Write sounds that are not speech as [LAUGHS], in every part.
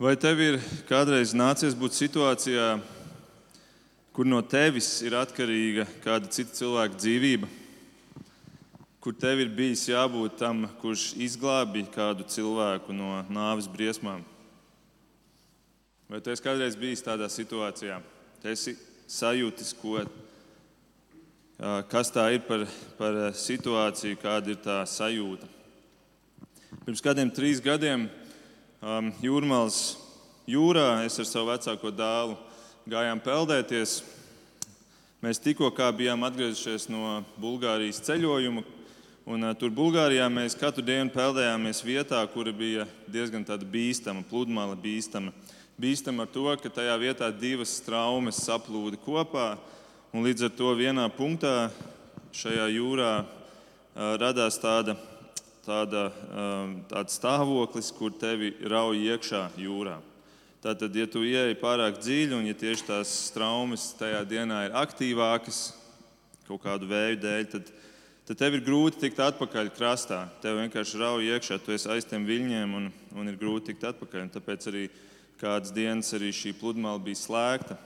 Vai tev ir kādreiz nācies būt situācijā, kur no tevis ir atkarīga kāda cita cilvēka dzīvība? Kur tev ir bijis jābūt tam, kurš izglābi kādu cilvēku no nāves briesmām? Vai tu esi kādreiz bijis tādā situācijā? Tu esi sajūtis, ko, kas tā ir par, par situāciju, kāda ir tā sajūta. Pirms kādiem trīs gadiem um, Jūrmālas jūrā. Es ar savu vecāko dēlu gājām peldēties. Mēs tikko bijām atgriezušies no Bulgārijas ceļojuma. Un, uh, tur Bulgārijā mēs katru dienu peldējāmies vietā, kura bija diezgan bīstama, pludmale bīstama. Bīstama ar to, ka tajā vietā divas traumas saplūda kopā. Līdz ar to vienā punktā šajā jūrā uh, radās tāda tāda, um, tāds stāvoklis, kur tevi rauj iekšā jūrā. Tātad, ja tu ieej pārāk dziļi un ja tieši tās traumas tajā dienā ir aktīvākas kaut kādu vēju dēļ, tad, tad tev ir grūti tikt atpakaļ krastā. Tev vienkārši rauj iekšā, tu esi aiz tiem viļņiem un, un ir grūti tikt atpakaļ. Un tāpēc arī kādas dienas arī šī pludmale bija slēgta.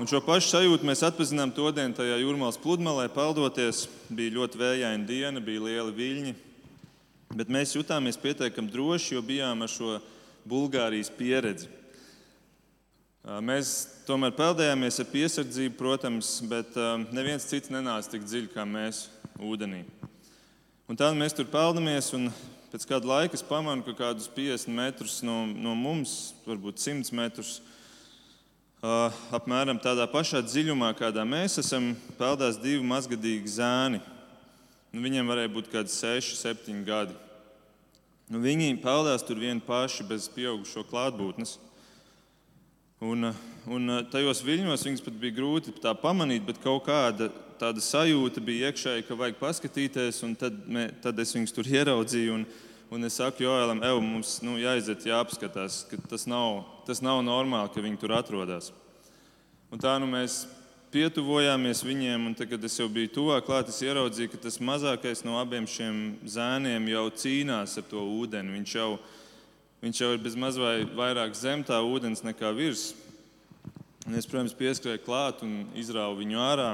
Un šo pašu sajūtu mēs atpazinām to dienu tajā jūrmālas pludmalē, peldoties. Bija ļoti vējaina diena, bija lieli viļņi. Bet mēs jutāmies pietiekami droši, jo bijām ar šo Bulgārijas pieredzi. Mēs tomēr peldējāmies ar piesardzību, protams, bet neviens cits nenāca tik dziļi kā mēs ūdenī. Un tad mēs tur peldamies, un pēc kāda laika es pamanu, ka kādus 50 metrus no, no mums, varbūt 100 metrus apmēram tādā pašā dziļumā, kādā mēs esam, peldās divi mazgadīgi zēni. Nu, viņiem varēja būt kaut kādi 6, 7 gadi. Nu, viņi peldās tur vieni paši bez pieaugušo klātbūtnes. Un, un tajos viļņos viņas pat bija grūti pamanīt, bet kaut kāda tāda sajūta bija iekšēji, ka vajag paskatīties. Tad, mē, tad es viņus tur ieraudzīju. Un, Un es saku, Joēlam, Ev, mums nu, jāiziet, jāapskatās, ka tas nav, tas nav normāli, ka viņi tur atrodas. Un tā nu mēs pietuvojāmies viņiem, un tad, kad es jau biju tuvāk klāt, es ieraudzīju, ka tas mazākais no abiem šiem zēniem jau cīnās ar to ūdeni. Viņš jau, viņš jau ir bez maz vai vairāk zem tā ūdens nekā virs. Un es, protams, pieskrēju klāt un izrāvu viņu ārā.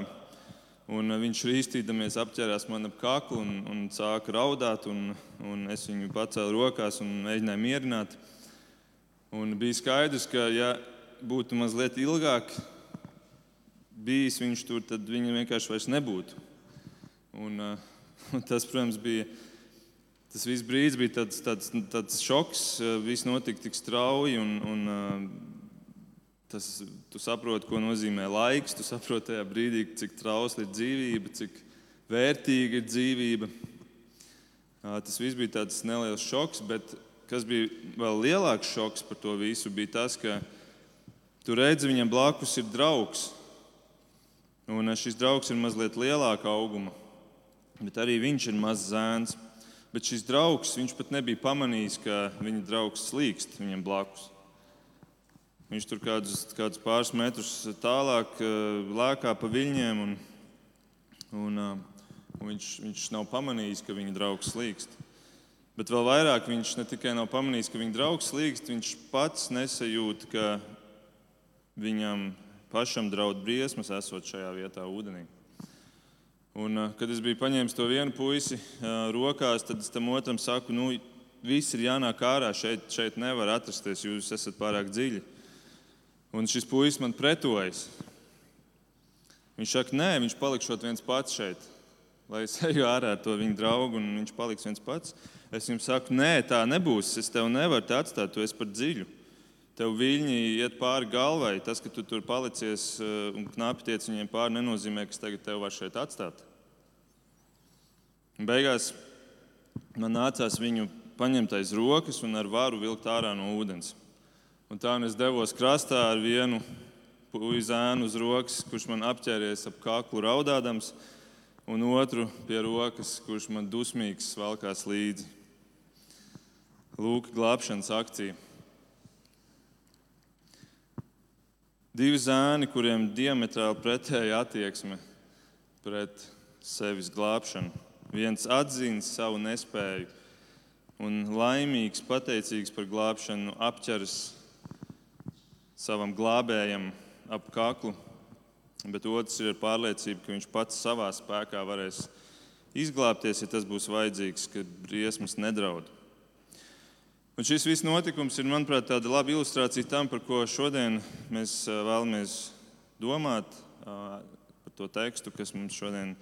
Un viņš rīstīdamies apķērās man ap kaklu un, un sāka raudāt. Un, un es viņu pacēlu rokās un mēģināju mierināt. Un bija skaidrs, ka, ja būtu mazliet ilgāk bijis viņš tur, tad viņa vienkārši vairs nebūtu. Un, [LAUGHS] uh, tas, protams, bija. Tas viss brīdis bija tāds, tāds, tāds šoks. Viss notika tik strauji, un, un Tas, tu saproti, ko nozīmē laiks, tu saproti tajā brīdī, cik trausla ir dzīvība, cik vērtīga ir dzīvība. Tas viss bija tāds neliels šoks, bet kas bija vēl lielāks šoks par to visu, bija tas, ka tu redzi, viņam blakus ir draugs. Un šis draugs ir mazliet lielāka auguma, bet arī viņš ir mazs zēns. Bet šis draugs, viņš pat nebija pamanījis, ka viņa draugs slīkst viņam blakus. Viņš tur kādus, kādus pāris metrus tālāk eh, lēkā pa viļņiem, un, un, eh, un viņš, viņš nav pamanījis, ka viņa draugs slīkst. Bet vēl vairāk viņš ne tikai nav pamanījis, ka viņa draugs slīkst, viņš pats nesajūt, ka viņam pašam draud briesmas, esot šajā vietā, ūdenī. Un, eh, kad es biju paņēmis to vienu puisi rokās, tad es tam otram saku, nu, viss ir jānāk ārā, šeit, šeit nevar atrasties, jūs esat pārāk dziļi. Un šis puisis man pretojas. Viņš saka, nē, viņš palikšot viens pats šeit. Lai es [LAUGHS] eju ārā ar to viņa draugu, un viņš paliks viens pats. Es viņam saku, nē, tā nebūs. Es tevi nevaru te atstāt, tu esi par dziļu. Tev viļņi iet pāri galvai. Tas, ka tu tur palicies eh, un knapi tiec viņiem pāri, nenozīmē, ka es tagad tevi varu šeit atstāt. Un beigās man nācās viņu paņemt aiz rokas un ar varu vilkt ārā no ūdens. Un tā es devos krastā ar vienu puiku uz rokas, kurš man apķēries ap kaklu raudādams, un otru pie rokas, kurš man dusmīgs valkās līdzi. Lūk, glābšanas akcija. Divi zēni, kuriem diametrāli pretēja attieksme pret sevis glābšanu. Viens atzīst savu nespēju un laimīgs, pateicīgs par glābšanu, apķers savam glābējam ap kaklu, bet otrs ir ar pārliecību, ka viņš pats savā spēkā varēs izglābties, ja tas būs vajadzīgs, kad briesmas nedraud. Un šis viss notikums ir, manuprāt, tāda laba ilustrācija tam, par ko šodien mēs vēlamies domāt, par to tekstu, kas mums šodien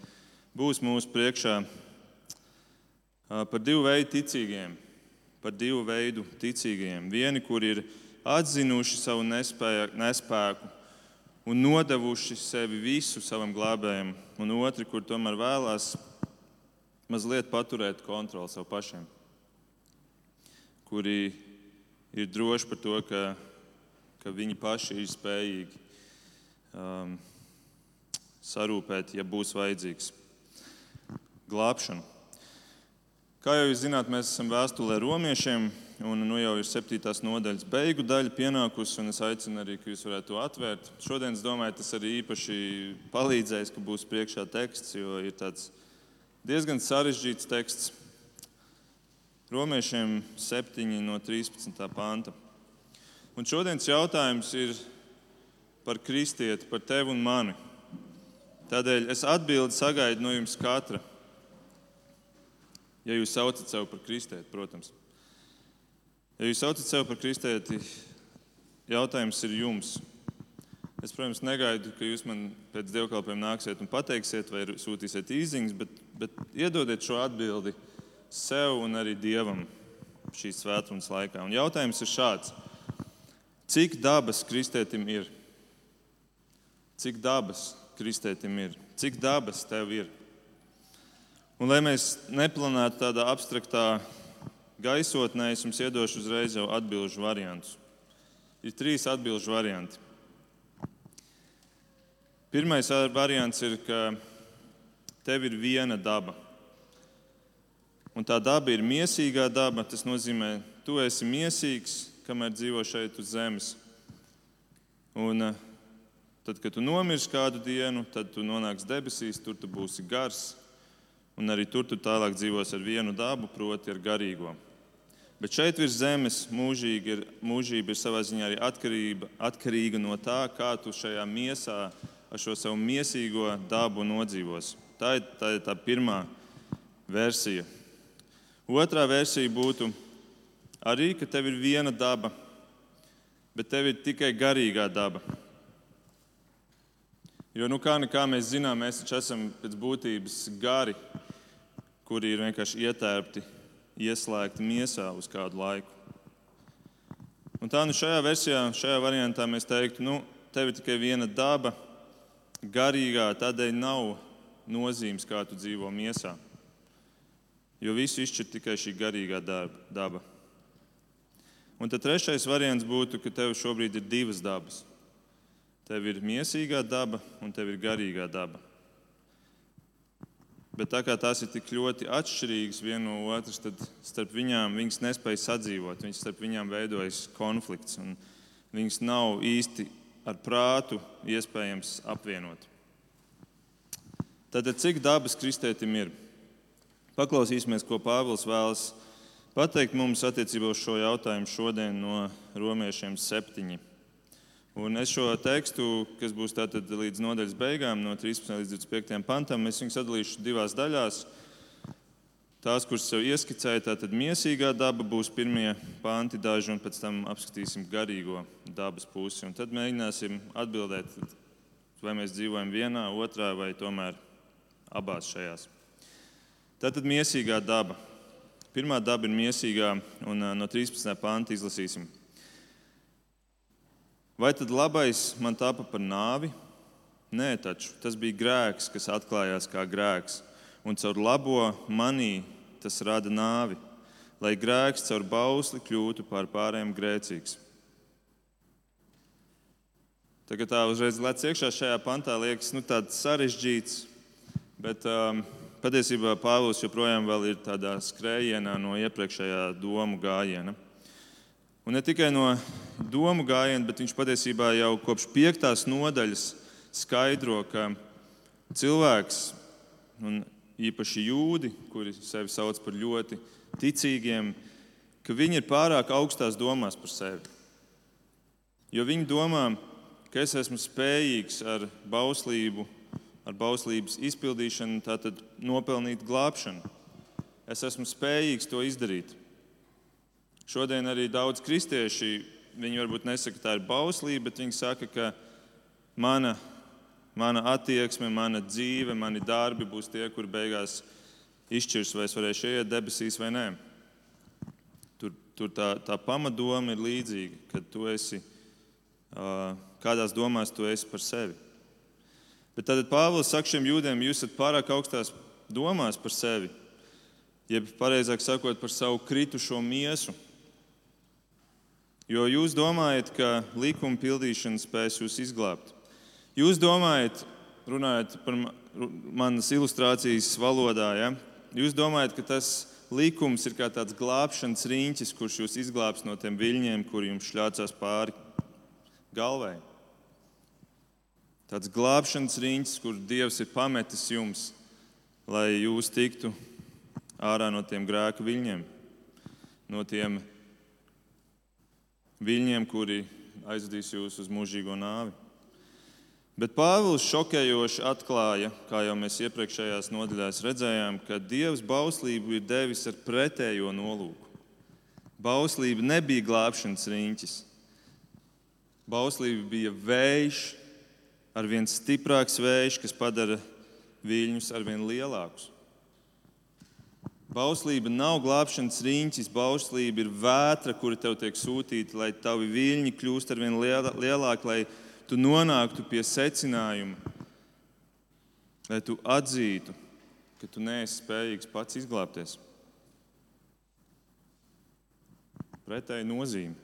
būs mūsu priekšā, par divu veidu ticīgiem. Par divu veidu ticīgiem. Vieni, kur ir atzinuši savu nespēku un nodevuši sevi visu savam glābējam, un otri, kur tomēr vēlās mazliet paturēt kontroli sev pašiem, kuri ir droši par to, ka, ka viņi paši ir spējīgi um, sarūpēt, ja būs vajadzīgs glābšanu. Kā jau jūs zināt, mēs esam vēstulē romiešiem, un nu jau ir septītās nodaļas beigu daļa pienākusi, un es aicinu arī, ka jūs varētu to atvērt. Šodien es domāju, tas arī īpaši palīdzēs, ka būs priekšā teksts, jo ir tāds diezgan sarežģīts teksts. Romiešiem 7 no 13. panta. Un šodienas jautājums ir par kristieti, par tevi un mani. Tādēļ es atbildi sagaidu no jums katra. Ja jūs saucat sevi par kristieti, protams. Ja jūs saucat sevi par kristieti, jautājums ir jums. Es, protams, negaidu, ka jūs man pēc dievkalpojuma nāksiet un pateiksiet, vai sūtīsiet īsiņas, bet, bet iedodiet šo atbildi sev un arī dievam šīs svētdienas laikā. Un jautājums ir šāds: cik dabas kristētim ir? Cik dabas kristētim ir? Cik dabas tev ir? Un, lai mēs neplanētu tādā abstraktā gaisotnē es jums iedošu uzreiz jau atbildžu variantus. Ir trīs atbildžu varianti. Pirmais variants ir, ka tev ir viena daba. Un tā daba ir mīsīgā daba. Tas nozīmē, ka tu esi mīsīgs, kamēr dzīvo šeit uz zemes. Un eh, tad, kad tu nomirsi kādu dienu, tad tu nonāksi debesīs, tur tu būsi gars. Un arī tur tu tālāk dzīvos ar vienu dabu, proti, ar garīgo. Bet šeit virs zemes mūžība ir, mūžība ir savā ziņā arī atkarība, atkarīga no tā, kā tu šajā miesā ar šo savu mīsīgo dabu nodzīvos. Tā ir tā, ir tā pirmā versija. Otrā versija būtu arī, ka tev ir viena daba, bet tev ir tikai garīgā daba. Jo, nu, kā, kā mēs zinām, mēs taču esam pēc būtības gari, kuri ir vienkārši ietērpti ieslēgti miesā uz kādu laiku. Un tā nu šajā versijā, šajā variantā mēs teiktu, nu, tev ir tikai viena daba, garīgā, tādēļ nav nozīmes, kā tu dzīvo miesā. Jo visu izšķir tikai šī garīgā daba. Un tad trešais variants būtu, ka tev šobrīd ir divas dabas. Tev ir mīsīgā daba un tev ir garīgā daba. Bet tā kā tās ir tik ļoti atšķirīgas viena no otras, tad starp viņām viņas nespēja sadzīvot. Viņas starp viņām veidojas konflikts, un viņas nav īsti ar prātu iespējams apvienot. Tātad, cik dabas kristētim ir? Paklausīsimies, ko Pāvils vēlas pateikt mums attiecībā uz šo jautājumu šodien no romiešiem septiņiem. Un es šo tekstu, kas būs līdz nodaļas beigām, no 13 līdz 25 pantam, es viņu sadalīšu divās daļās. Tās, kuras jau ieskicēju, tātad mīsīgā daba būs pirmie panti daži, un pēc tam apskatīsim garīgo dabas pusi. Un tad mēģināsim atbildēt, vai mēs dzīvojam vienā, otrā vai tomēr abās šajās. Tātad mīsīgā daba. Pirmā daba ir mīsīgā, un no 13. panta izlasīsim. Vai tad labais man tapa par nāvi? Nē, taču tas bija grēks, kas atklājās kā grēks, un caur labo manī tas rada nāvi, lai grēks caur bausli kļūtu par pārējiem grēcīgs. Tagad tā uzreiz lec iekšā šajā pantā, liekas, nu, tāds sarežģīts, bet um, patiesībā Pāvils joprojām ir tādā skrējienā no iepriekšējā domu gājiena. Un ne tikai no domu gājiena, bet viņš patiesībā jau kopš piektās nodaļas skaidro, ka cilvēks, un īpaši jūdi, kuri sevi sauc par ļoti ticīgiem, ka viņi ir pārāk augstās domās par sevi. Jo viņi domā, ka es esmu spējīgs ar bauslību, ar bauslības izpildīšanu, tātad nopelnīt glābšanu. Es esmu spējīgs to izdarīt. Šodien arī daudz kristieši, viņi varbūt nesaka, ka tā ir bauslība, bet viņi saka, ka mana, mana attieksme, mana dzīve, mani darbi būs tie, kur beigās izšķirs, vai es varēšu iet debesīs vai nē. Tur, tur tā, tā pamatdoma ir līdzīga, kad tu esi, kādās domās tu esi par sevi. Bet tad Pāvils saka šiem jūdiem, jūs esat pārāk augstās domās par sevi, jeb pareizāk sakot, par savu kritušo miesu. Jo jūs domājat, ka likuma pildīšana spēs jūs izglābt. Jūs domājat, runājot par manas ilustrācijas valodā, ja? jūs domājat, ka tas likums ir kā tāds glābšanas riņķis, kurš jūs izglābs no tiem viļņiem, kuri jums šļācās pāri galvai. Tāds glābšanas riņķis, kur Dievs ir pametis jums, lai jūs tiktu ārā no tiem grēka viļņiem, no tiem viļņiem, kuri aizvedīs jūs uz mūžīgo nāvi. Bet Pāvils šokējoši atklāja, kā jau mēs iepriekšējās nodaļās redzējām, ka Dievs bauslību ir devis ar pretējo nolūku. Bauslība nebija glābšanas riņķis. Bauslība bija vējš, ar vien stiprāks vējš, kas padara viļņus ar vien lielākus. Bauslība nav glābšanas riņķis, bauslība ir vētra, kura tev tiek sūtīta, lai tavi viļņi kļūst ar vien lielāki, lai tu nonāktu pie secinājuma, lai tu atzītu, ka tu neesi spējīgs pats izglābties. Pretēji nozīme.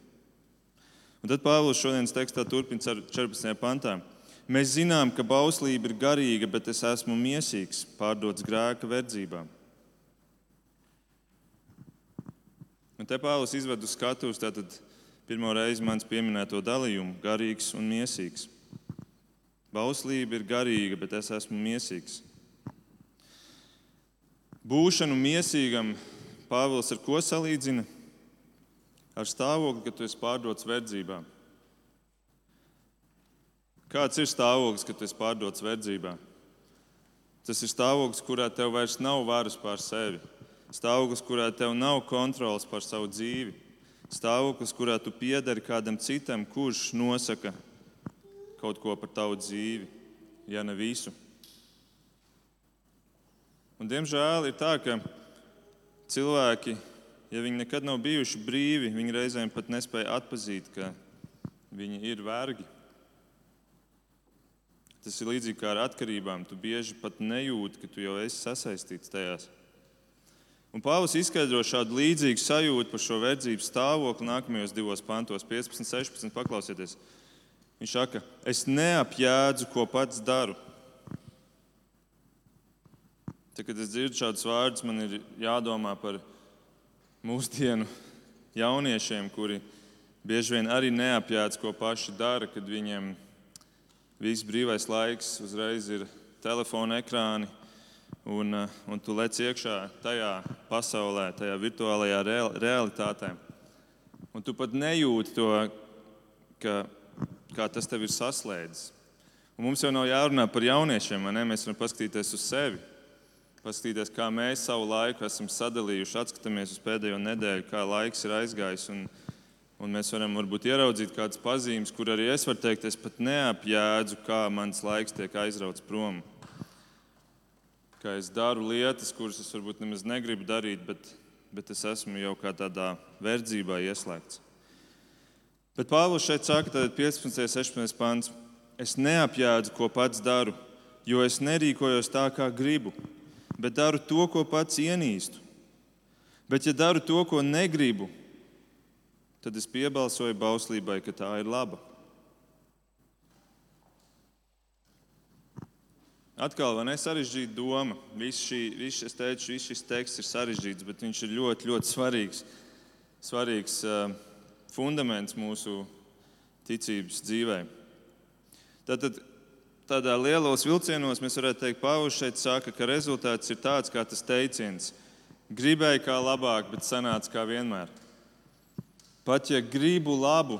Un tad Pāvils šodienas tekstā turpina 14. pantā. Mēs zinām, ka bauslība ir garīga, bet es esmu miesīgs, pārdots grēka verdzībām. Un te Pāvils izved uz skatuves tātad pirmo reizi mans pieminēto dalījumu - garīgs un miesīgs. Bauslība ir garīga, bet es esmu miesīgs. Būšanu miesīgam Pāvils ar ko salīdzina? Ar stāvokli, ka tu esi pārdots verdzībā. Kāds ir stāvoklis, kad tu esi pārdots verdzībā? Tas ir stāvoklis, kurā tev vairs nav varas pār sevi stāvoklis, kurā tev nav kontrols pār savu dzīvi, stāvoklis, kurā tu piedari kādam citam, kurš nosaka kaut ko par tavu dzīvi, ja ne visu. Un, diemžēl ir tā, ka cilvēki, ja viņi nekad nav bijuši brīvi, viņi reizēm pat nespēja atzīt, ka viņi ir vergi. Tas ir līdzīgi kā ar atkarībām. Tu bieži pat nejūti, ka tu jau esi sasaistīts tajās. Un Pāvils izskaidro šādu līdzīgu sajūtu par šo verdzību stāvokli nākamajos divos pantos, 15, 16. Paklausieties, viņš saka, es neapjēdzu, ko pats daru. Tad, kad es dzirdu šādus vārdus, man ir jādomā par mūsdienu jauniešiem, kuri bieži vien arī neapjēdz, ko paši dara, kad viņiem viss brīvais laiks uzreiz ir telefona ekrāni un, eh, un tu lec iekšā tajā pasaulē, tajā virtuālajā realitātē. Un tu pat nejūti to, ka, kā tas tev ir saslēdzis. Un mums jau nav jārunā par jauniešiem, ne? mēs varam paskatīties uz sevi. Paskatīties, kā mēs savu laiku esam sadalījuši, atskatāmies uz pēdējo nedēļu, kā laiks ir aizgājis. Un, un mēs varam varbūt ieraudzīt kādas pazīmes, kur arī es varu teikt, es pat neapjēdzu, kā mans laiks tiek aizrauts prom ka es daru lietas, kuras es varbūt nemaz negribu darīt, bet, bet es esmu jau kā tādā verdzībā ieslēgts. Bet Pāvils šeit saka, tad 15. un 16. pāns. Es neapjēdzu, ko pats daru, jo es nerīkojos tā, kā gribu, bet daru to, ko pats ienīstu. Bet, ja daru to, ko negribu, tad es piebalsoju bauslībai, ka tā ir laba. Atkal, vai ne sarežģīta doma? Viss, šī, viss, teicu, viss šis teksts ir sarežģīts, bet viņš ir ļoti, ļoti svarīgs, svarīgs uh, fundaments mūsu ticības dzīvē. Tātad, tādā lielos vilcienos mēs varētu teikt, Pāvils šeit saka, ka rezultāts ir tāds, kā tas teiciens: gribēju kā labāk, bet sanāca kā vienmēr. Pat ja gribu labu,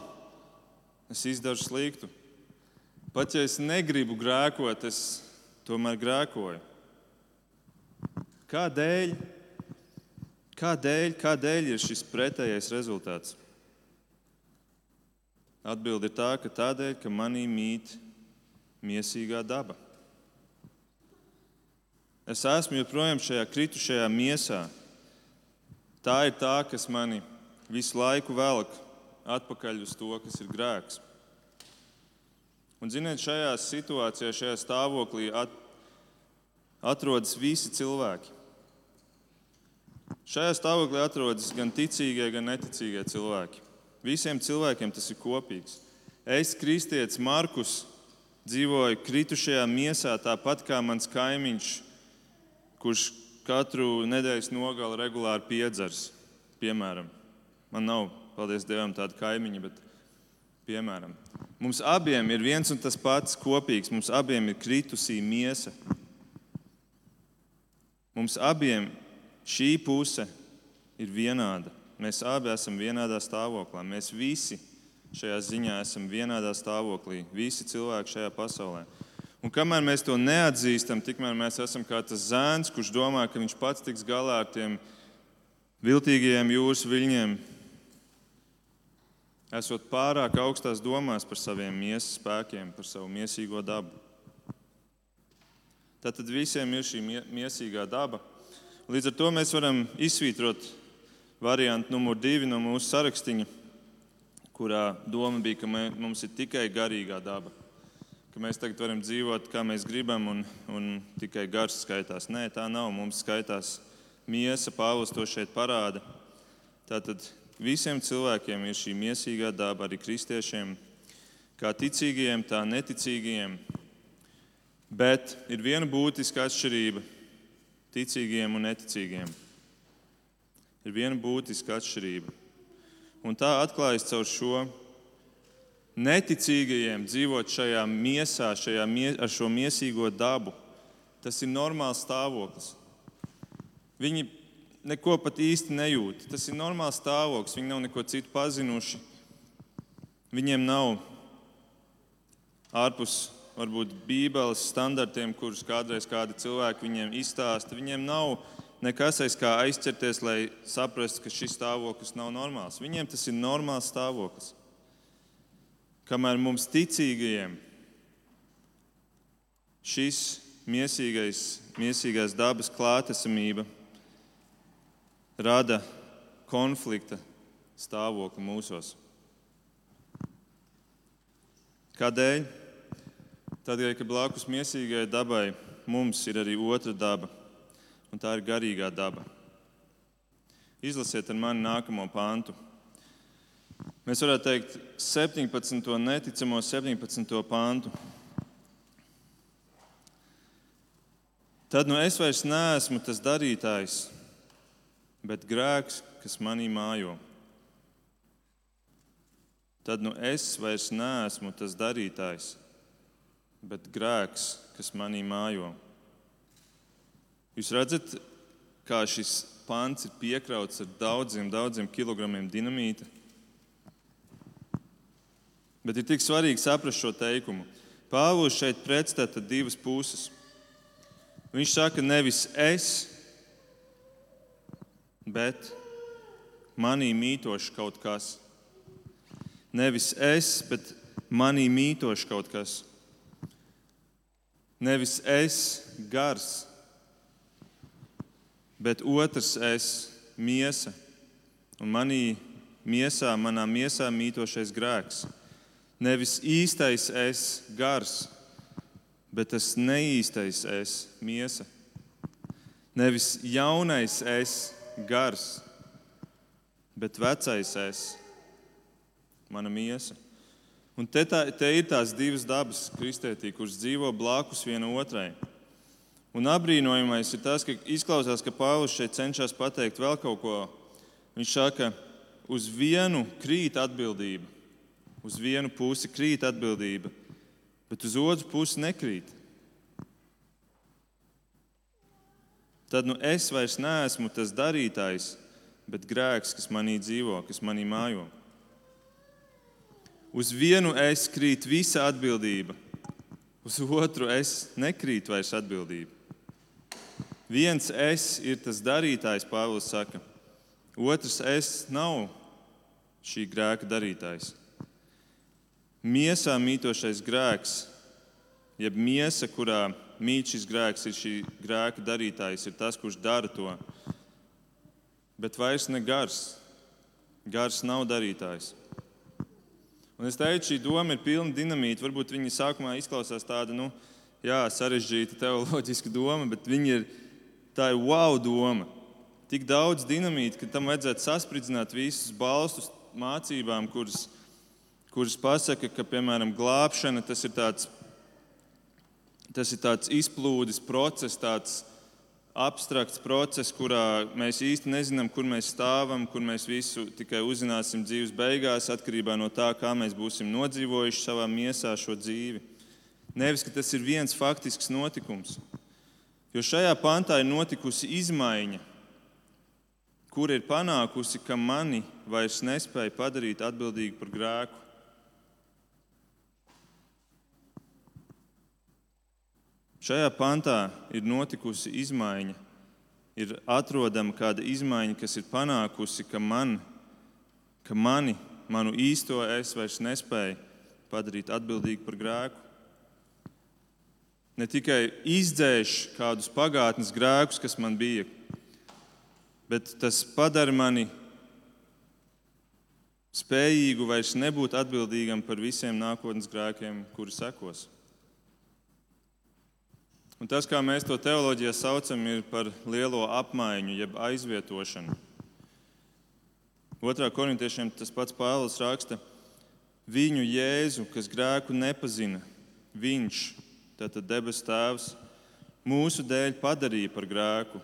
es izdaru sliktu. Pat ja es negribu grēkot, es tomēr grēkoju. Kādēļ? Kādēļ, kādēļ ir šis pretējais rezultāts? Atbilde ir tā, ka tādēļ, ka manī mīt mīsīgā daba. Es esmu joprojām šajā kritušajā miesā. Tā ir tā, kas mani visu laiku velk atpakaļ uz to, kas ir grēks. Un, ziniet, šajā situācijā, šajā stāvoklī at, atrodas visi cilvēki. Šajā stāvoklī atrodas gan ticīgie, gan neticīgie cilvēki. Visiem cilvēkiem tas ir kopīgs. Es, kristietis Markus, dzīvoju kritušajā miesā, tāpat kā mans kaimiņš, kurš katru nedēļas nogali regulāri piedzers. Piemēram, man nav, paldies Dievam, tāda kaimiņa, bet piemēram, mums abiem ir viens un tas pats kopīgs. Mums abiem ir kritusī miesa. Mums abiem šī puse ir vienāda. Mēs abi esam vienādā stāvoklī. Mēs visi šajā ziņā esam vienādā stāvoklī. Visi cilvēki šajā pasaulē. Un kamēr mēs to neatzīstam, tikmēr mēs esam kā tas zēns, kurš domā, ka viņš pats tiks galā ar tiem viltīgajiem jūras viļņiem, esot pārāk augstās domās par saviem miesas spēkiem, par savu miesīgo dabu. Tad visiem ir šī miesīgā daba. Līdz ar to mēs varam izsvītrot variantu numur divi no mūsu sarakstiņa, kurā doma bija, ka mē, mums ir tikai garīgā daba. Ka mēs tagad varam dzīvot, kā mēs gribam, un, un tikai gars skaitās. Nē, tā nav. Mums skaitās miesa, Pāvils to šeit parāda. Tātad visiem cilvēkiem ir šī miesīgā daba, arī kristiešiem, kā ticīgajiem, tā neticīgajiem. Bet ir viena būtiska atšķirība ticīgajiem un neticīgajiem ir viena būtiska atšķirība. Un tā atklājas caur šo neticīgajiem dzīvot šajā miesā, šajā, ar šo miesīgo dabu. Tas ir normāls stāvoklis. Viņi neko pat īsti nejūt. Tas ir normāls stāvoklis. Viņi nav neko citu pazinuši. Viņiem nav ārpus varbūt Bībeles standartiem, kurus kādreiz kādi cilvēki viņiem izstāsta. Viņiem nav nekas aiz kā aizķerties, lai saprastu, ka šis stāvoklis nav normāls. Viņiem tas ir normāls stāvoklis. Kamēr mums ticīgajiem šis miesīgais, miesīgais dabas klātesamība rada konflikta stāvokli mūsos. Kādēļ? Tādēļ, ka blakus miesīgajai dabai mums ir arī otra daba un tā ir garīgā daba. Izlasiet ar mani nākamo pāntu. Mēs varētu teikt, 17. neticamo 17. pāntu. Tad nu es vairs neesmu tas darītājs, bet grēks, kas manī mājo. Tad nu es vairs neesmu tas darītājs, bet grēks, kas manī mājo. Jūs redzat, kā šis pants ir piekrauts ar daudziem, daudziem kilogramiem dinamīta. Bet ir tik svarīgi saprast šo teikumu. Pāvils šeit pretstata divas puses. Viņš saka, nevis es, bet manī mītošs kaut kas. Nevis es, bet manī mītošs kaut kas. Nevis es, gars, bet otrs es miesa. Un manī miesā, manā miesā mītošais grēks. Nevis īstais es gars, bet tas neīstais es miesa. Nevis jaunais es gars, bet vecais es mana miesa. Un te, tā, te ir tās divas dabas kristietī, kuras dzīvo blakus viena otrai. Un apbrīnojamais ir tas, ka izklausās, ka Pāvils šeit cenšas pateikt vēl kaut ko. Viņš saka, uz vienu krīt atbildība, uz vienu pusi krīt atbildība, bet uz otru pusi nekrīt. Tad nu es vairs neesmu tas darītājs, bet grēks, kas manī dzīvo, kas manī mājo. Uz vienu es krīt visa atbildība, uz otru es nekrītu vairs atbildība. Viens es ir tas darītājs, Pāvils saka, otrs es nav šī grēka darītājs. Miesā mītošais grēks, jeb miesa, kurā mīt šis grēks, ir šī grēka darītājs, ir tas, kurš dara to. Bet vairs ne gars. Gars nav darītājs. Un es teicu, šī doma ir pilna dinamīta. Varbūt viņa sākumā izklausās tāda nu, jā, sarežģīta teoloģiska doma, bet viņa ir tā ir wow doma. Tik daudz dinamīta, ka tam vajadzētu saspridzināt visus balstus mācībām, kuras, kuras pasaka, ka, piemēram, glābšana tas ir tāds, tas ir tāds izplūdes process, tāds abstrakts process, kurā mēs īsti nezinām, kur mēs stāvam, kur mēs visu tikai uzzināsim dzīves beigās, atkarībā no tā, kā mēs būsim nodzīvojuši savā miesā šo dzīvi. Nevis, ka tas ir viens faktisks notikums. Jo šajā pantā ir notikusi izmaiņa, kur ir panākusi, ka mani vairs nespēja padarīt atbildīgu par grēku. Šajā pantā ir notikusi izmaiņa. Ir atrodama kāda izmaiņa, kas ir panākusi, ka, man, ka mani, manu īsto es vairs nespēju padarīt atbildīgu par grēku. Ne tikai izdzēš kādus pagātnes grēkus, kas man bija, bet tas padara mani spējīgu vairs nebūt atbildīgam par visiem nākotnes grēkiem, kuri sekos. Un tas, kā mēs to teoloģijā saucam, ir par lielo apmaiņu, jeb aizvietošanu. Otrā korintiešiem tas pats Pāvils raksta, viņu Jēzu, kas grēku nepazina, viņš, tātad debesu Tēvs, mūsu dēļ padarīja par grēku,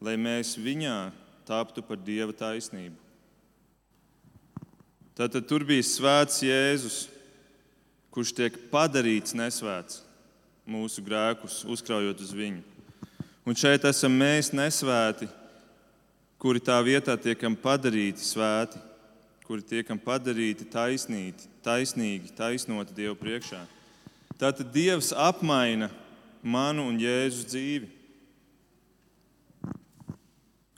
lai mēs viņā taptu par Dieva taisnību. Tātad tur bija svēts Jēzus, kurš tiek padarīts nesvēts mūsu grēkus, uzkraujot uz viņu. Un šeit esam mēs nesvēti, kuri tā vietā tiekam padarīti svēti, kuri tiekam padarīti taisnīti, taisnīgi, taisnoti Dievu priekšā. Tātad Dievs apmaina manu un Jēzus dzīvi.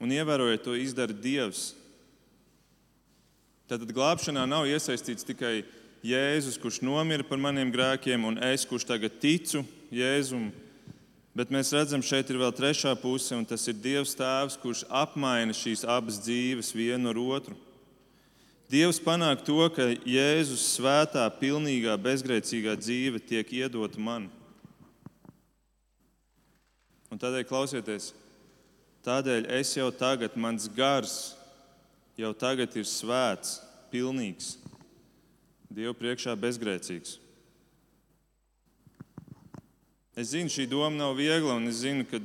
Un ievērojot to, izdara Dievs. Tātad glābšanā nav iesaistīts tikai Jēzus, kurš nomira par maniem grēkiem, un es, kurš tagad ticu Jēzum. Bet mēs redzam, šeit ir vēl trešā puse, un tas ir Dievs Tēvs, kurš apmaina šīs abas dzīves vienu ar otru. Dievs panāk to, ka Jēzus svētā, pilnīgā, bezgrēcīgā dzīve tiek iedota man. Un tādēļ klausieties, tādēļ es jau tagad, mans gars jau tagad ir svēts, pilnīgs, Dievu priekšā bezgrēcīgs. Es zinu, šī doma nav viegla, un es zinu, ka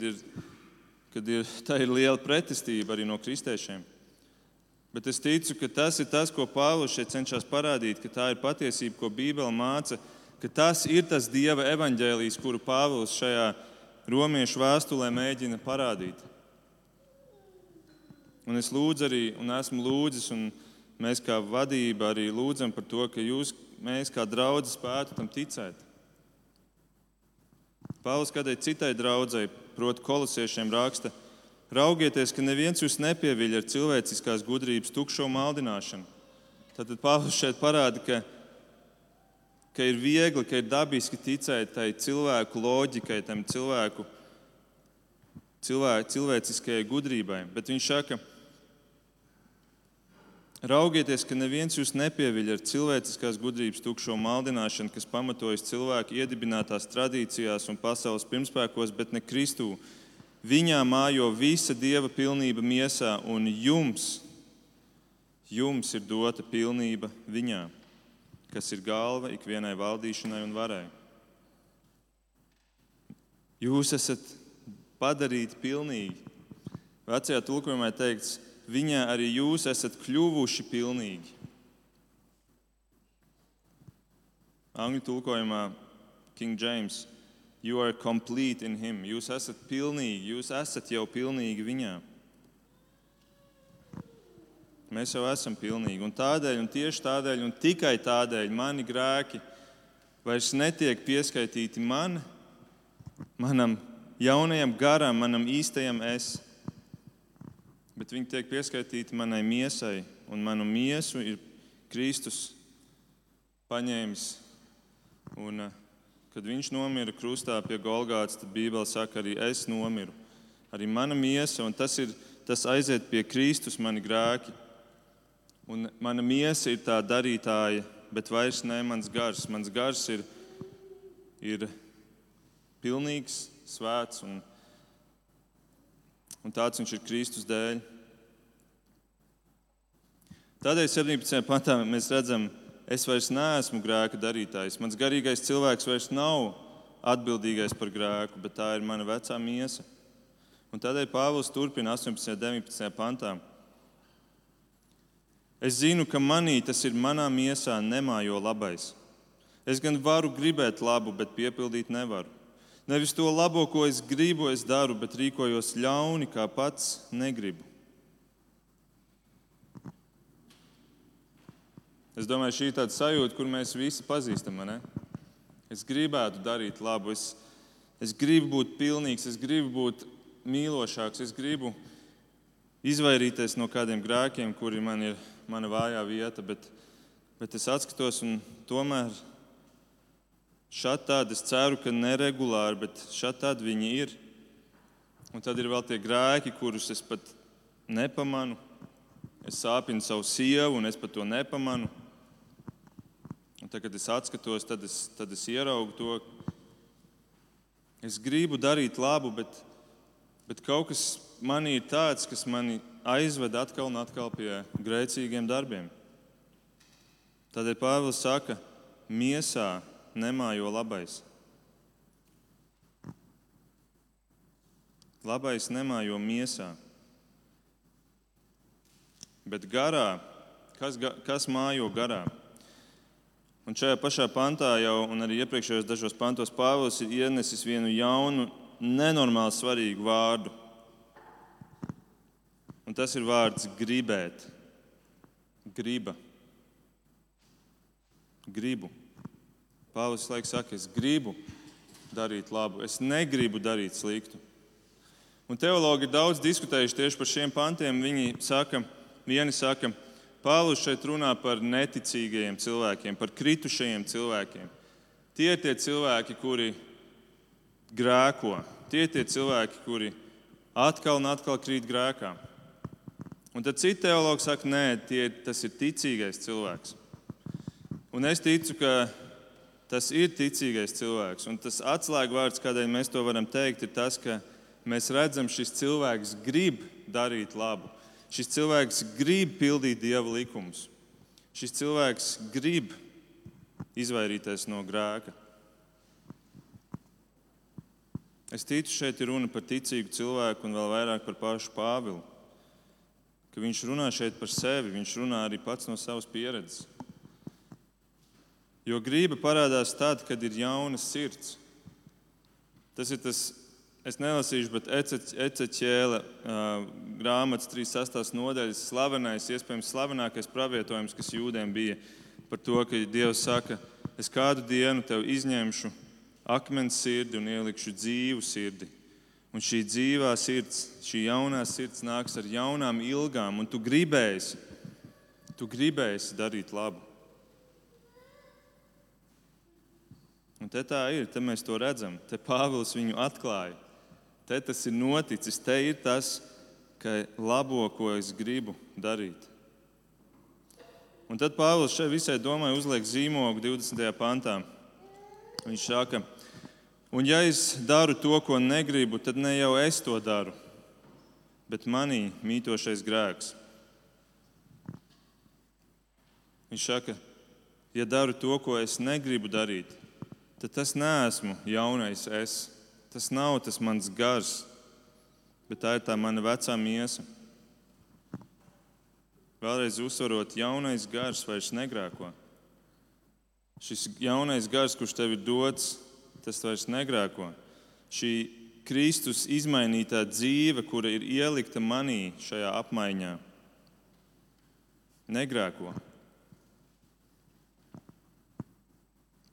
tā ir liela pretestība arī no kristiešiem. Bet es ticu, ka tas ir tas, ko Pāvils šeit cenšas parādīt, ka tā ir patiesība, ko Bībele māca, ka tas ir tas Dieva evaņģēlijs, kuru Pāvils šajā romiešu vēstulē mēģina parādīt. Un es lūdzu arī, un esmu lūdzis, un mēs kā vadība arī lūdzam par to, ka jūs, mēs kā draugi spētu tam ticēt. Pāvils kādai citai draudzēji, proti, kolosiešiem, raksta: Raugieties, ka neviens jūs nepieviļ ar cilvēciskās gudrības tukšo maldināšanu. Tad Pāvils šeit parāda, ka, ka ir viegli, ka ir dabiski ticēt tai cilvēku loģikai, tam cilvēku, cilvēku cilvēciskajai gudrībai. Bet viņš saka, ka Raugieties, ka neviens jūs nepieviļ ar cilvēciskās gudrības tukšo maldināšanu, kas pamatojas cilvēku iedibinātās tradīcijās un pasaules pirmspēkos, bet ne Kristū. Viņā mājo visa dieva pilnība miesā, un jums, jums ir dota pilnība viņā, kas ir galva ikvienai valdīšanai un varai. Jūs esat padarīti pilnīgi. Vecajā tulkojumā teikts, viņā arī jūs esat kļuvuši pilnīgi. Angļu tulkojumā King James, you are complete in him. Jūs esat pilnīgi, jūs esat jau pilnīgi viņā. Mēs jau esam pilnīgi. Un tādēļ, un tieši tādēļ, un tikai tādēļ mani grēki vairs netiek pieskaitīti man, manam jaunajam garam, manam īstajam es, bet viņi tiek pieskaitīti manai miesai, un manu miesu ir Kristus paņēmis. Un, eh, kad viņš nomira krustā pie Golgātas, tad Bībele saka, arī es nomiru. Arī mana miesa, un tas, ir, tas aiziet pie Kristus, mani grēki. Un mana miesa ir tā darītāja, bet vairs ne mans gars. Mans gars ir, ir pilnīgs, svēts un, un tāds viņš ir Kristus dēļ. Tādēļ 17. pantā mēs redzam, es vairs neesmu grēka darītājs. Mans garīgais cilvēks vairs nav atbildīgais par grēku, bet tā ir mana vecā miesa. Un tādēļ Pāvils turpina 18. un 19. pantā. Es zinu, ka manī tas ir manā miesā nemājo labais. Es gan varu gribēt labu, bet piepildīt nevaru. Nevis to labo, ko es gribu, es daru, bet rīkojos ļauni, kā pats negribu. Es domāju, šī ir tāda sajūta, kur mēs visi pazīstam. Ne? Es gribētu darīt labu, es, es gribu būt pilnīgs, es gribu būt mīlošāks, es gribu izvairīties no kādiem grēkiem, kuri man ir mana vājā vieta, bet, bet es atskatos un tomēr šādi tādi es ceru, ka neregulāri, bet šādi tādi viņi ir. Un tad ir vēl tie grēki, kurus es pat nepamanu. Es sāpinu savu sievu, un es pat to nepamanu. Un tad, kad es atskatos, tad es, tad es ieraugu to. Es gribu darīt labu, bet, bet kaut kas manī ir tāds, kas mani aizved atkal un atkal pie grēcīgiem darbiem. Tādēļ Pāvils saka, miesā nemājo labais. Labais nemājo miesā, bet garā, kas, kas mājo garā? Un šajā pašā pantā jau, un arī iepriekšējos dažos pantos, Pāvils ir ienesis vienu jaunu, nenormāli svarīgu vārdu Un tas ir vārds gribēt. Griba. Gribu. Pāvils laikam saka, es gribu darīt labu, es negribu darīt sliktu. Un teologi ir daudz diskutējuši tieši par šiem pantiem. Viņi saka, vieni saka, Pāvils šeit runā par neticīgajiem cilvēkiem, par kritušajiem cilvēkiem. Tie ir tie cilvēki, kuri grēko. Tie ir tie cilvēki, kuri atkal un atkal krīt grēkā. Un tad citi teologi saka, nē, tie, tas ir ticīgais cilvēks. Un es ticu, ka tas ir ticīgais cilvēks. Un tas atslēgvārds, kādēļ mēs to varam teikt, ir tas, ka mēs redzam, šis cilvēks grib darīt labu. Šis cilvēks grib pildīt dieva likumus. Šis cilvēks grib izvairīties no grēka. Es ticu, šeit ir runa par ticīgu cilvēku un vēl vairāk par pašu Pāvilu ka viņš runā šeit par sevi, viņš runā arī pats no savas pieredzes. Jo grība parādās tad, kad ir jauna sirds. Tas ir tas, es nelasīšu, bet Eceķēla uh, grāmatas 36. nodaļas slavenais, iespējams, slavenākais pravietojums, kas jūdiem bija par to, ka Dievs saka, es kādu dienu tev izņemšu akmens sirdi un ielikšu dzīvu sirdi Un šī dzīvā sirds, šī jaunā sirds nāks ar jaunām ilgām, un tu gribēsi, tu gribēsi darīt labu. Un te tā ir, te mēs to redzam. Te Pāvils viņu atklāja. Te tas ir noticis, te ir tas, ka labo, ko es gribu darīt. Un tad Pāvils šai visai domai uzliek zīmogu 20. pantā. Viņš saka, ka Un ja es daru to, ko negribu, tad ne jau es to daru, bet manī mītošais grēks. Viņš saka, ja daru to, ko es negribu darīt, tad tas neesmu jaunais es. Tas nav tas mans gars, bet tā ir tā mana vecā miesa. Vēlreiz uzsverot, jaunais gars vairs negrēko. Šis jaunais gars, kurš tev ir dots, tas vairs negrēko. Šī Kristus izmainītā dzīve, kura ir ielikta manī šajā apmaiņā, negrēko.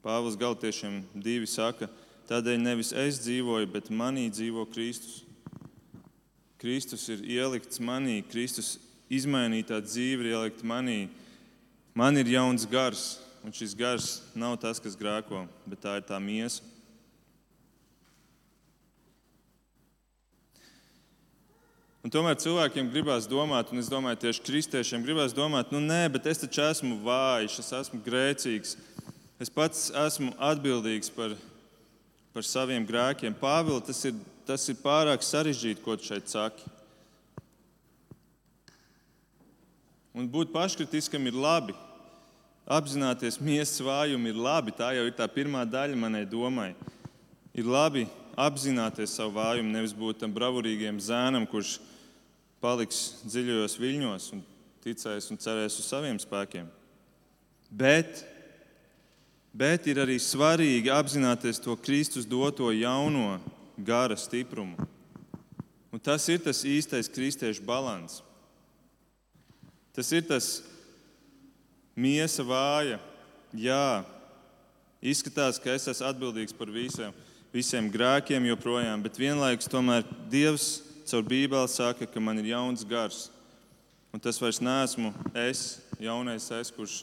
Pāvils Galtiešiem divi saka, tādēļ nevis es dzīvoju, bet manī dzīvo Kristus. Kristus ir ielikts manī, Kristus izmainītā dzīve ir ielikta manī. Man ir jauns gars, un šis gars nav tas, kas grēko, bet tā ir tā miesa. Un tomēr cilvēkiem gribās domāt, un es domāju, tieši kristiešiem gribās domāt, nu nē, bet es taču esmu vājš, es esmu grēcīgs. Es pats esmu atbildīgs par, par saviem grēkiem. Pāvils, tas ir, tas ir pārāk sarežģīti, ko tu šeit saki. Un būt paškritiskiem ir labi. Apzināties miesas vājumu ir labi. Tā jau ir tā pirmā daļa manai domai. Ir labi apzināties savu vājumu, nevis būt tam bravurīgiem zēnam, kurš paliks dziļajos viļņos un ticēs un cerēs uz saviem spēkiem. Bet, bet ir arī svarīgi apzināties to Kristus doto jauno gara stiprumu. Un tas ir tas īstais kristiešu līdzsvars. Tas ir tas miesa vāja. Jā, izskatās, ka es esmu atbildīgs par visiem, visiem grēkiem joprojām, bet vienlaikus tomēr Dievs caur Bībeli saka, ka man ir jauns gars. Un tas vairs neesmu es, jaunais es, kurš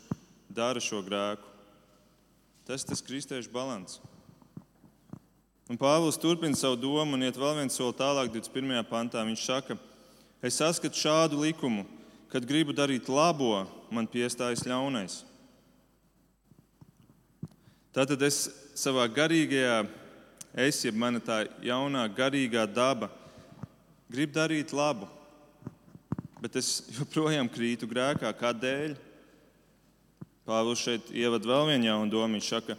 dara šo grēku. Tas ir tas kristiešu līdzsvars. Un Pāvils turpina savu domu un iet vēl viens soli tālāk, 21. pantā. Viņš saka, es saskatu šādu likumu, kad gribu darīt labo, man piestājas ļaunais. Tātad es savā garīgajā, es, jeb mana tā jaunā garīgā daba, gribu darīt labu, bet es [LAUGHS] joprojām krītu grēkā. Kādēļ? Pāvils šeit ievada vēl vienu jaunu domu. Viņš saka,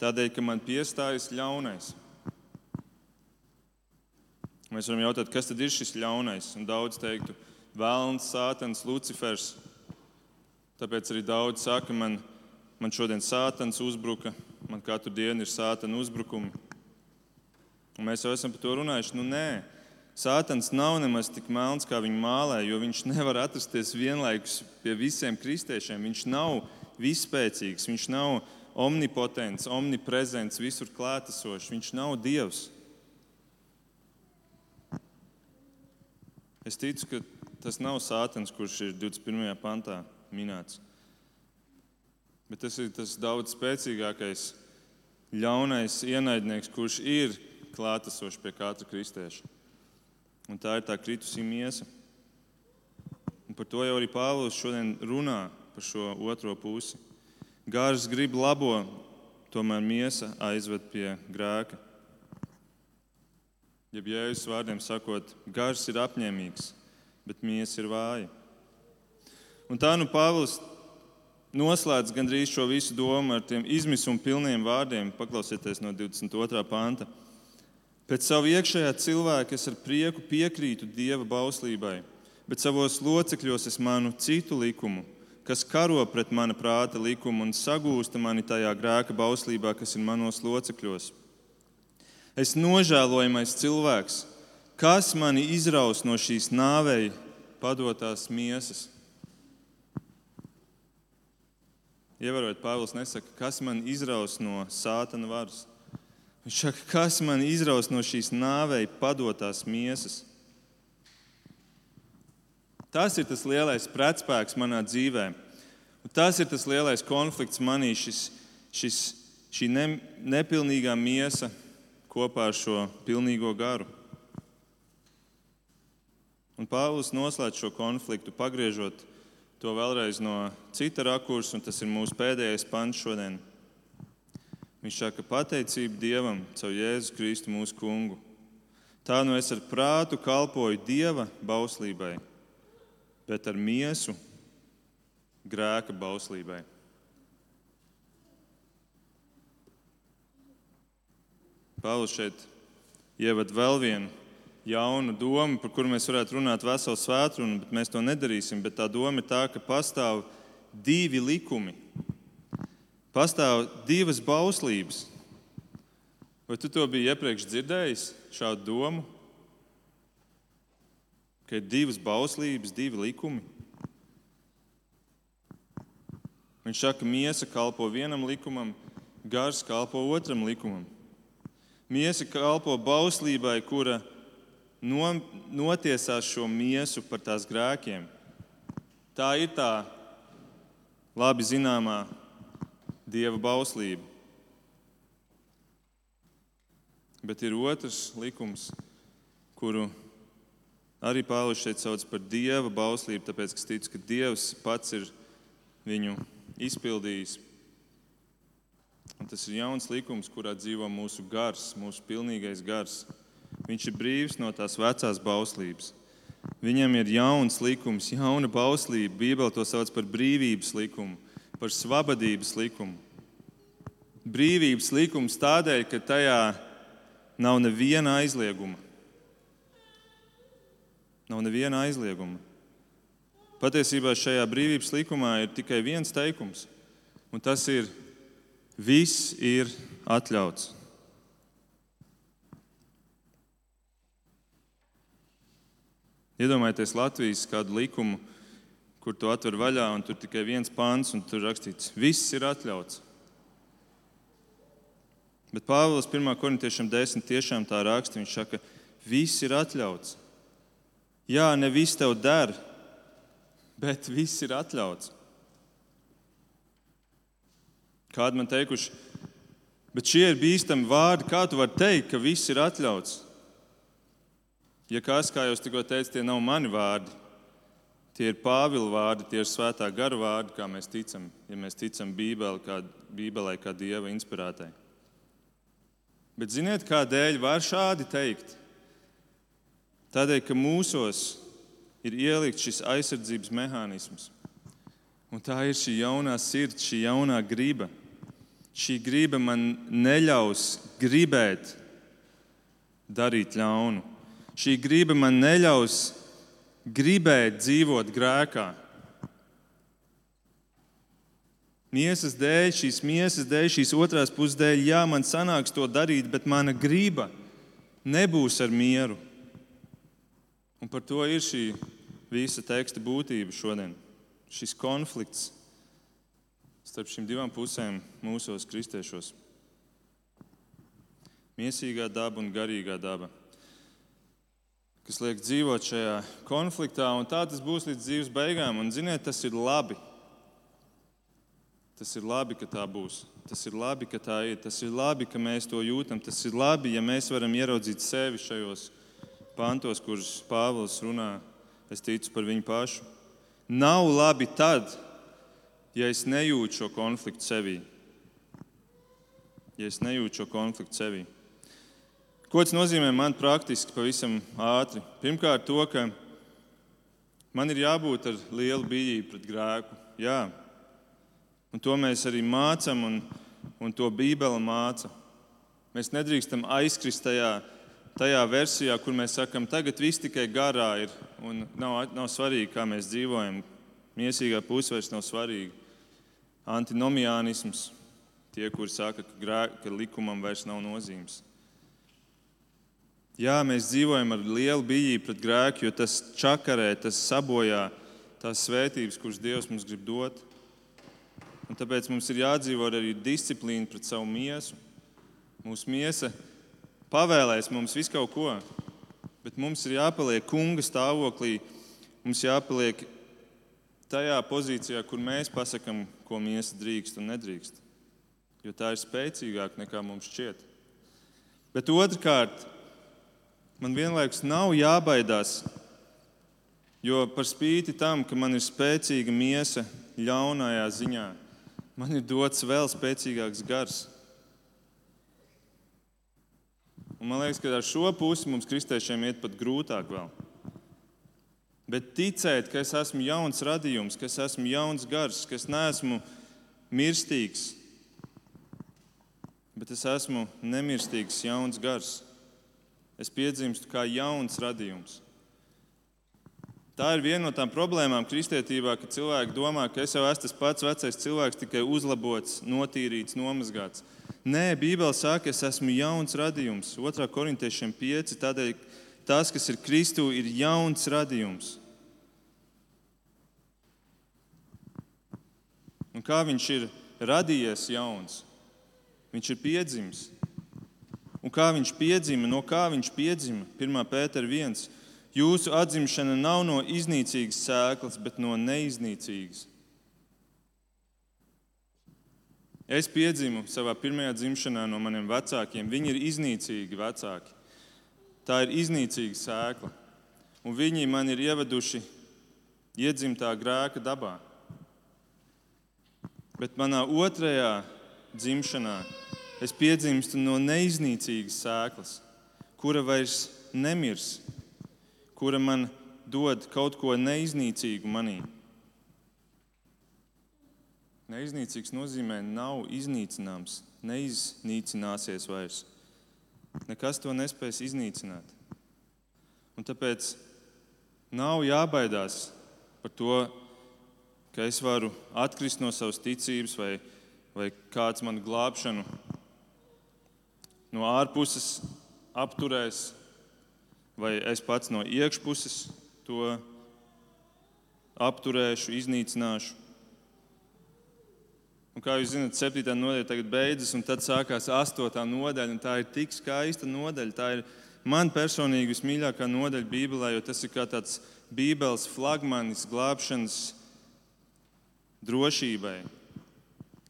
tādēļ, ka man piestājas ļaunais. Mēs varam jautāt, kas tad ir šis ļaunais? Un daudz teiktu, Vēlns, Sātans, Lucifers. Tāpēc arī daudz saka, man, man šodien Sātans uzbruka, man katru dienu ir Sātana uzbrukumi. Un mēs jau esam par to runājuši. Nu, nē, Sātans nav nemaz tik melns, kā viņa mālē, jo viņš nevar atrasties vienlaikus pie visiem kristiešiem. Viņš nav vispēcīgs, viņš nav omnipotents, omniprezents, visur klātesošs. Viņš nav Dievs. Es ticu, ka tas nav sātens, kurš ir 21. pantā minēts. Bet tas ir tas daudz spēcīgākais, ļaunais ienaidnieks, kurš ir klātesošs pie katra kristieša. Un tā ir tā kritusī miesa. Un par to jau arī Pāvils šodien runā, par šo otro pusi. Gārs grib labo, tomēr miesa aizved pie grēka. Ja jēzus vārdiem sakot, gars ir apņēmīgs, bet miesa ir vāja. Un tā nu Pāvils noslēdz gandrīz šo visu domu ar tiem izmisuma pilniem vārdiem. Paklausieties no 22. panta. Pēc savu iekšējā cilvēka es ar prieku piekrītu Dieva bauslībai, bet savos locekļos es manu citu likumu, kas karo pret mana prāta likumu un sagūsta mani tajā grēka bauslībā, kas ir manos locekļos. Es nožēlojamais cilvēks, Kas mani izraus no šīs nāvei padotās miesas? Ievērojot, Pāvils nesaka, kas man izraus no sātana varas. Viņš saka, kas man izraus no šīs nāvei padotās miesas. Tas ir tas lielais pretspēks manā dzīvē. Un tas ir tas lielais konflikts manī, šis, šis, šī ne, nepilnīgā miesa kopā ar šo pilnīgo garu. Un Pāvils noslēdz šo konfliktu, pagriežot to vēlreiz no cita rakursa, un tas ir mūsu pēdējais pants šodien. Viņš saka, pateicība Dievam caur Jēzu Kristu mūsu kungu. Tā nu es ar prātu kalpoju Dieva bauslībai, bet ar miesu grēka bauslībai. Pāvils šeit ievada vēl vienu jaunu domu, par kuru mēs varētu runāt veselu svētdienu, bet mēs to nedarīsim. Bet tā doma ir tā, ka pastāv divi likumi, pastāv divas bauslības. Vai tu to biji iepriekš dzirdējis, šādu domu? Ka ir divas bauslības, divi likumi. Viņš saka, ka miesa kalpo vienam likumam, gars kalpo otram likumam. Miesa kalpo bauslībai, kura no, notiesās šo miesu par tās grēkiem. Tā ir tā labi zināmā dieva bauslība. Bet ir otrs likums, kuru arī Pāvils šeit sauc par dieva bauslību, tāpēc, ka tic, ka Dievs pats ir viņu izpildījis. Un tas ir jauns likums, kurā dzīvo mūsu gars, mūsu pilnīgais gars. Viņš ir brīvs no tās vecās bauslības. Viņam ir jauns likums, jauna bauslība. Bībele to sauc par brīvības likumu, par svabadības likumu. Brīvības likums tādēļ, ka tajā nav neviena aizlieguma. Nav neviena aizlieguma. Patiesībā šajā brīvības likumā ir tikai viens teikums, un tas ir: viss ir atļauts. Iedomājieties Latvijas kādu likumu, kur to atver vaļā, un tur tikai viens pāns, un tur rakstīts, viss ir atļauts. Bet Pāvils 1. korintiešiem 10. tiešām tā raksta. Viņš saka, viss ir atļauts. Jā, ne viss tev der, bet viss ir atļauts. Kādi man teikuši, bet šie ir bīstami vārdi, kā tu vari teikt, ka viss ir atļauts? Ja kas, kā jau tikko teicu, tie nav mani vārdi. Tie ir Pāvila vārdi, tie ir svētā gara vārdi, kā mēs ticam, ja mēs ticam Bībelē, kā, Bībelē, kā Dieva inspirētai. Bet ziniet, kādēļ var šādi teikt? Tādēļ, ka mūsos ir ielikts šis aizsardzības mehānisms. Un tā ir šī jaunā sirds, šī jaunā griba. Šī griba man neļaus gribēt darīt ļaunu. Šī griba man neļaus gribēt dzīvot grēkā. Miesas dēļ, šīs miesas dēļ, šīs otrās puses dēļ, jā, man sanāks to darīt, bet mana griba nebūs ar mieru. Un par to ir šī visa teksta būtība šodien. Šis konflikts starp šīm divām pusēm mūsos kristiešos. Miesīgā daba un garīgā daba kas liek dzīvot šajā konfliktā, un tā tas būs līdz dzīves beigām. Un, ziniet, tas ir labi. Tas ir labi, ka tā būs. Tas ir labi, ka tā ir. Tas ir labi, ka mēs to jūtam. Tas ir labi, ja mēs varam ieraudzīt sevi šajos pantos, kurus Pāvils runā. Es ticu par viņu pašu. Nav labi tad, ja es nejūtu šo konfliktu sevī. Ja es nejūtu šo konfliktu sevī. Ko tas nozīmē man praktiski, pavisam ātri? Pirmkārt, to, ka man ir jābūt ar lielu bijību pret grēku. Jā. Un to mēs arī mācām, un, un to Bībele māca. Mēs nedrīkstam aizkrist tajā, tajā versijā, kur mēs sakām, tagad viss tikai garā ir un nav, nav svarīgi, kā mēs dzīvojam. Miesīgā puse vairs nav svarīga. Antinomiānisms, tie, kuri saka, ka, grē, ka likumam vairs nav nozīmes. Jā, mēs dzīvojam ar lielu bijību pret grēku, jo tas čakarē, tas sabojā tās svētības, kuras Dievs mums grib dot. Un tāpēc mums ir jādzīvo arī disciplīna pret savu miesu. Mūsu miesa pavēlēs mums visu kaut ko, bet mums ir jāpaliek kunga stāvoklī, mums jāpaliek tajā pozīcijā, kur mēs pasakām, ko miesa drīkst un nedrīkst. Jo tā ir spēcīgāka nekā mums šķiet. Bet otrkārt, man vienlaikus nav jābaidās, jo par spīti tam, ka man ir spēcīga miesa ļaunajā ziņā, man ir dots vēl spēcīgāks gars. Un man liekas, ka ar šo pusi mums, kristiešiem, iet pat grūtāk vēl. Bet ticēt, ka es esmu jauns radījums, ka es esmu jauns gars, ka es neesmu mirstīgs, bet es esmu nemirstīgs, jauns gars es piedzimstu kā jauns radījums. Tā ir viena no tām problēmām kristietībā, ka cilvēki domā, ka es jau esmu tas pats vecais cilvēks, tikai uzlabots, notīrīts, nomazgāts. Nē, Bībele saka, es esmu jauns radījums. 2. korintiešiem 5. Tādēļ tas, kas ir Kristū, ir jauns radījums. un kā viņš ir radījies jauns. Viņš ir piedzimis. Un kā viņš piedzima, no kā viņš piedzima? 1. pētera 1. Jūsu atzimšana nav no iznīcīgas sēklas, bet no neiznīcīgas. Es piedzimu savā pirmajā dzimšanā no maniem vecākiem. Viņi ir iznīcīgi vecāki. Tā ir iznīcīga sēkla. Un viņi man ir ieveduši iedzimtā grēka dabā. Bet manā otrajā dzimšanā es piedzimstu no neiznīcīgas sēklas, kura vairs nemirs, kura man dod kaut ko neiznīcīgu manī. Neiznīcīgs nozīmē nav iznīcināms, neiznīcināsies vairs. Nekas to nespēs iznīcināt. Un tāpēc nav jābaidās par to, ka es varu atkrist no savas ticības, vai, vai kāds manu glābšanu no ārpuses apturēs, vai es pats no iekšpuses to apturēšu, iznīcināšu. Un kā jūs zināt, 7. nodaļa tagad beidzas, un tad sākās 8. nodaļa. Tā ir tik skaista nodaļa. Tā ir man personīgi vismīļākā nodaļa Bībelē, jo tas ir kā tāds Bībeles flagmanis glābšanas drošībai,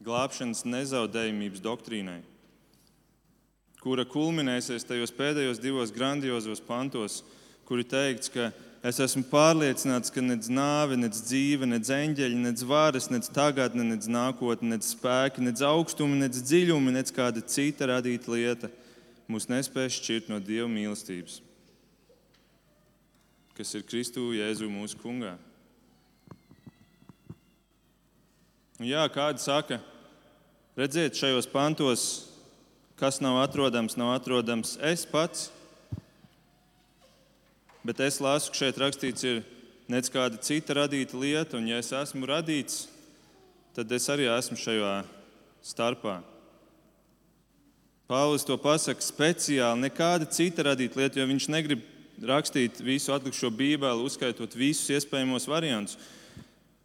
glābšanas nezaudējumības doktrīnai, kura kulminēsies tajos pēdējos divos grandiozos pantos, kuri teikts, ka Es esmu pārliecināts, ka nec nāve, nec dzīve, nec eņģeļi, nec varas, nec tagadne, nec nākotne, nec spēki, nec augstumi, nec dziļumi, nec kāda cita radīta lieta mūs nespēs šķirt no Dieva mīlestības, kas ir Kristu Jēzu mūsu kungā. Un jā, kādi saka, redziet, šajos pantos, kas nav atrodams, nav atrodams es pats bet es lasu, ka šeit rakstīts, ir nec kāda cita radīta lieta, un ja es esmu radīts, tad es arī esmu šajā starpā. Pāvils to pasaka speciāli, nekāda cita radīta lieta, jo viņš negrib rakstīt visu atlikušo bībeli, uzskaitot visus iespējamos variantus.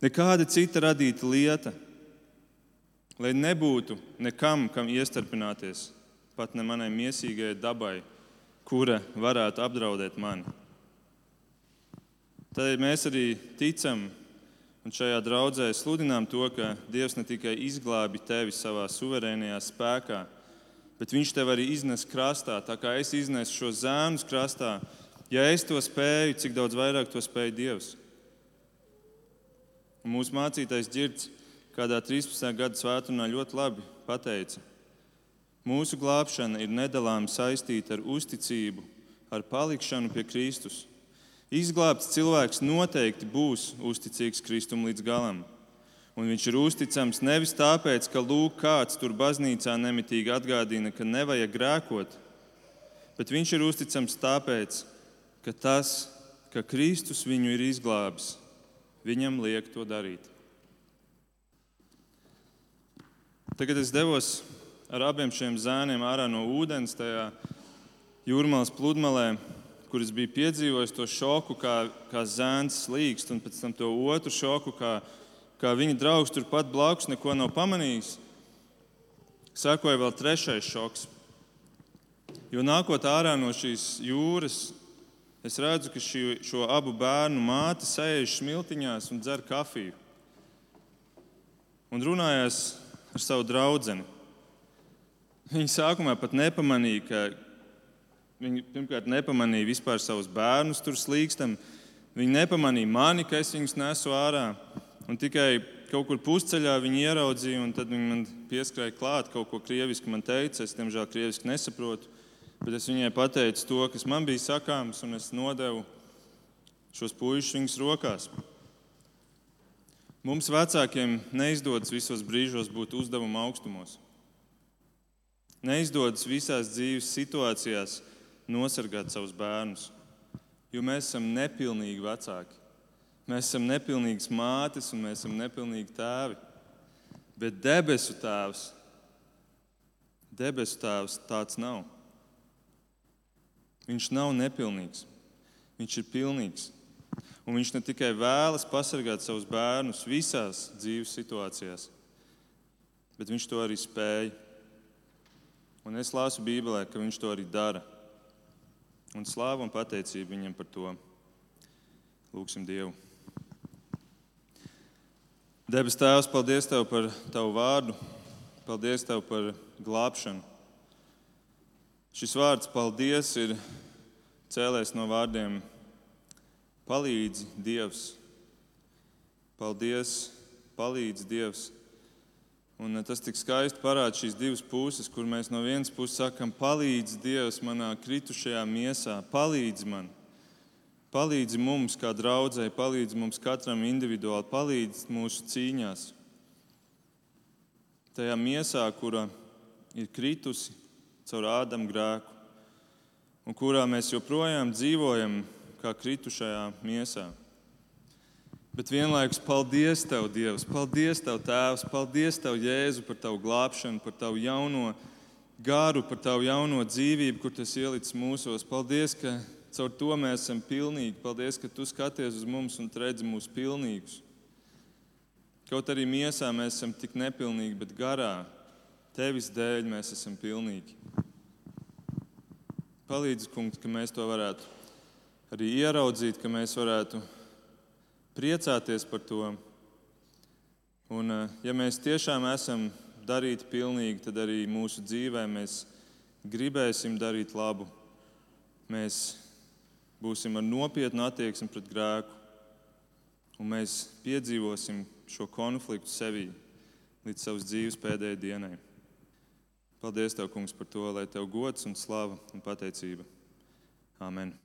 Nekāda cita radīta lieta, lai nebūtu nekam, kam iestarpināties, pat ne manai miesīgajai dabai, kura varētu apdraudēt mani. Tad mēs arī ticam un šajā draudzē sludinām to, ka Dievs ne tikai izglābi tevi savā suverēnajā spēkā, bet Viņš tev arī iznes krastā. Tā kā es iznesu šo zēnu krastā, ja es to spēju, cik daudz vairāk to spēj Dievs. Un mūsu mācītais ģirds kādā 13. gada svētdienā ļoti labi pateica, mūsu glābšana ir nedalāmi saistīta ar uzticību, ar palikšanu pie Kristus. Izglābts cilvēks noteikti būs uzticīgs Kristum līdz galam. Un viņš ir uzticams nevis tāpēc, ka lūk, kāds tur baznīcā nemitīgi atgādina, ka nevajag grēkot, bet viņš ir uzticams tāpēc, ka tas, ka Kristus viņu ir izglābis, viņam liek to darīt. Tagad es devos ar abiem šiem zēniem ārā no ūdens, tajā jūrmālas pludmalē kuras bija piedzīvojis to šoku, kā, kā zēns slīkst, un pēc tam to otru šoku, kā, kā viņa draugs turpat blakus neko nav pamanījis. Sekoja vēl trešais šoks. Jo nākot ārā no šīs jūras, es redzu, ka šī, šo abu bērnu māte sēž smiltiņās un dzer kafiju. Un runājās ar savu draugu. Viņa sākumā pat nepamanīja, ka, Viņi pirmkārt nepamanīja vispār savus bērnus tur slīkstam. Viņi nepamanīja mani, ka es viņus nesu ārā. Un tikai kaut kur pusceļā viņi ieraudzīja, un tad viņi man pieskrēja klāt, kaut ko krieviski man teica. Es, diemžēl, krieviski nesaprotu, bet es viņai pateicu to, kas man bija sakāms, un es nodevu šos puišus viņas rokās. Mums vecākiem neizdodas visos brīžos būt uzdevuma augstumos. Neizdodas visās dzīves situācijās nosargāt savus bērnus, jo mēs esam nepilnīgi vecāki. Mēs esam nepilnīgas mātes un mēs esam nepilnīgi tēvi. Bet debesu tēvs, debesu tēvs tāds nav. Viņš nav nepilnīgs, viņš ir pilnīgs. Un viņš ne tikai vēlas pasargāt savus bērnus visās dzīves situācijās, bet viņš to arī spēja. Un es lasu Bībelē, ka viņš to arī dara. Un slāvu un pateicību viņam par to. Lūksim Dievu. Debes Tēvs, paldies Tev par Tavu vārdu, paldies Tev par glābšanu. Šis vārds, paldies, ir cēlēs no vārdiem palīdzi Dievs. Paldies, palīdzi Dievs. Un tas tik skaisti parāda šīs divas puses, kur mēs no vienas puses sakām, palīdzi Dievs manā kritušajā miesā, palīdzi man. Palīdzi mums, kā draudzēji, palīdzi mums katram individuāli, palīdzi mūsu cīņās. Tajā miesā, kura ir kritusi caur ādamu grēku, un kurā mēs joprojām dzīvojam kā kritušajā miesā. Bet vienlaikus paldies Tev, Dievs, paldies Tev, Tēvs, paldies Tev, Jēzu, par Tavu glābšanu, par Tavu jauno garu, par Tavu jauno dzīvību, kur Tas ielicis mūsos. Paldies, ka Caur to mēs esam pilnīgi. Paldies, ka tu skaties uz mums un redzi mūs pilnīgus. Kaut arī miesā mēs esam tik nepilnīgi, bet garā tevis dēļ mēs esam pilnīgi. Palīdzi, kungs, ka mēs to varētu arī ieraudzīt, ka mēs varētu priecāties par to. Un, eh, ja mēs tiešām esam darīti pilnīgi, tad arī mūsu dzīvē mēs gribēsim darīt labu. Mēs būsim ar nopietnu attieksmi pret grēku, un mēs piedzīvosim šo konfliktu sevī līdz savas dzīves pēdējai dienai. Paldies, Tev, Kungs, par to, lai Tev gods un slava un pateicība. Amen!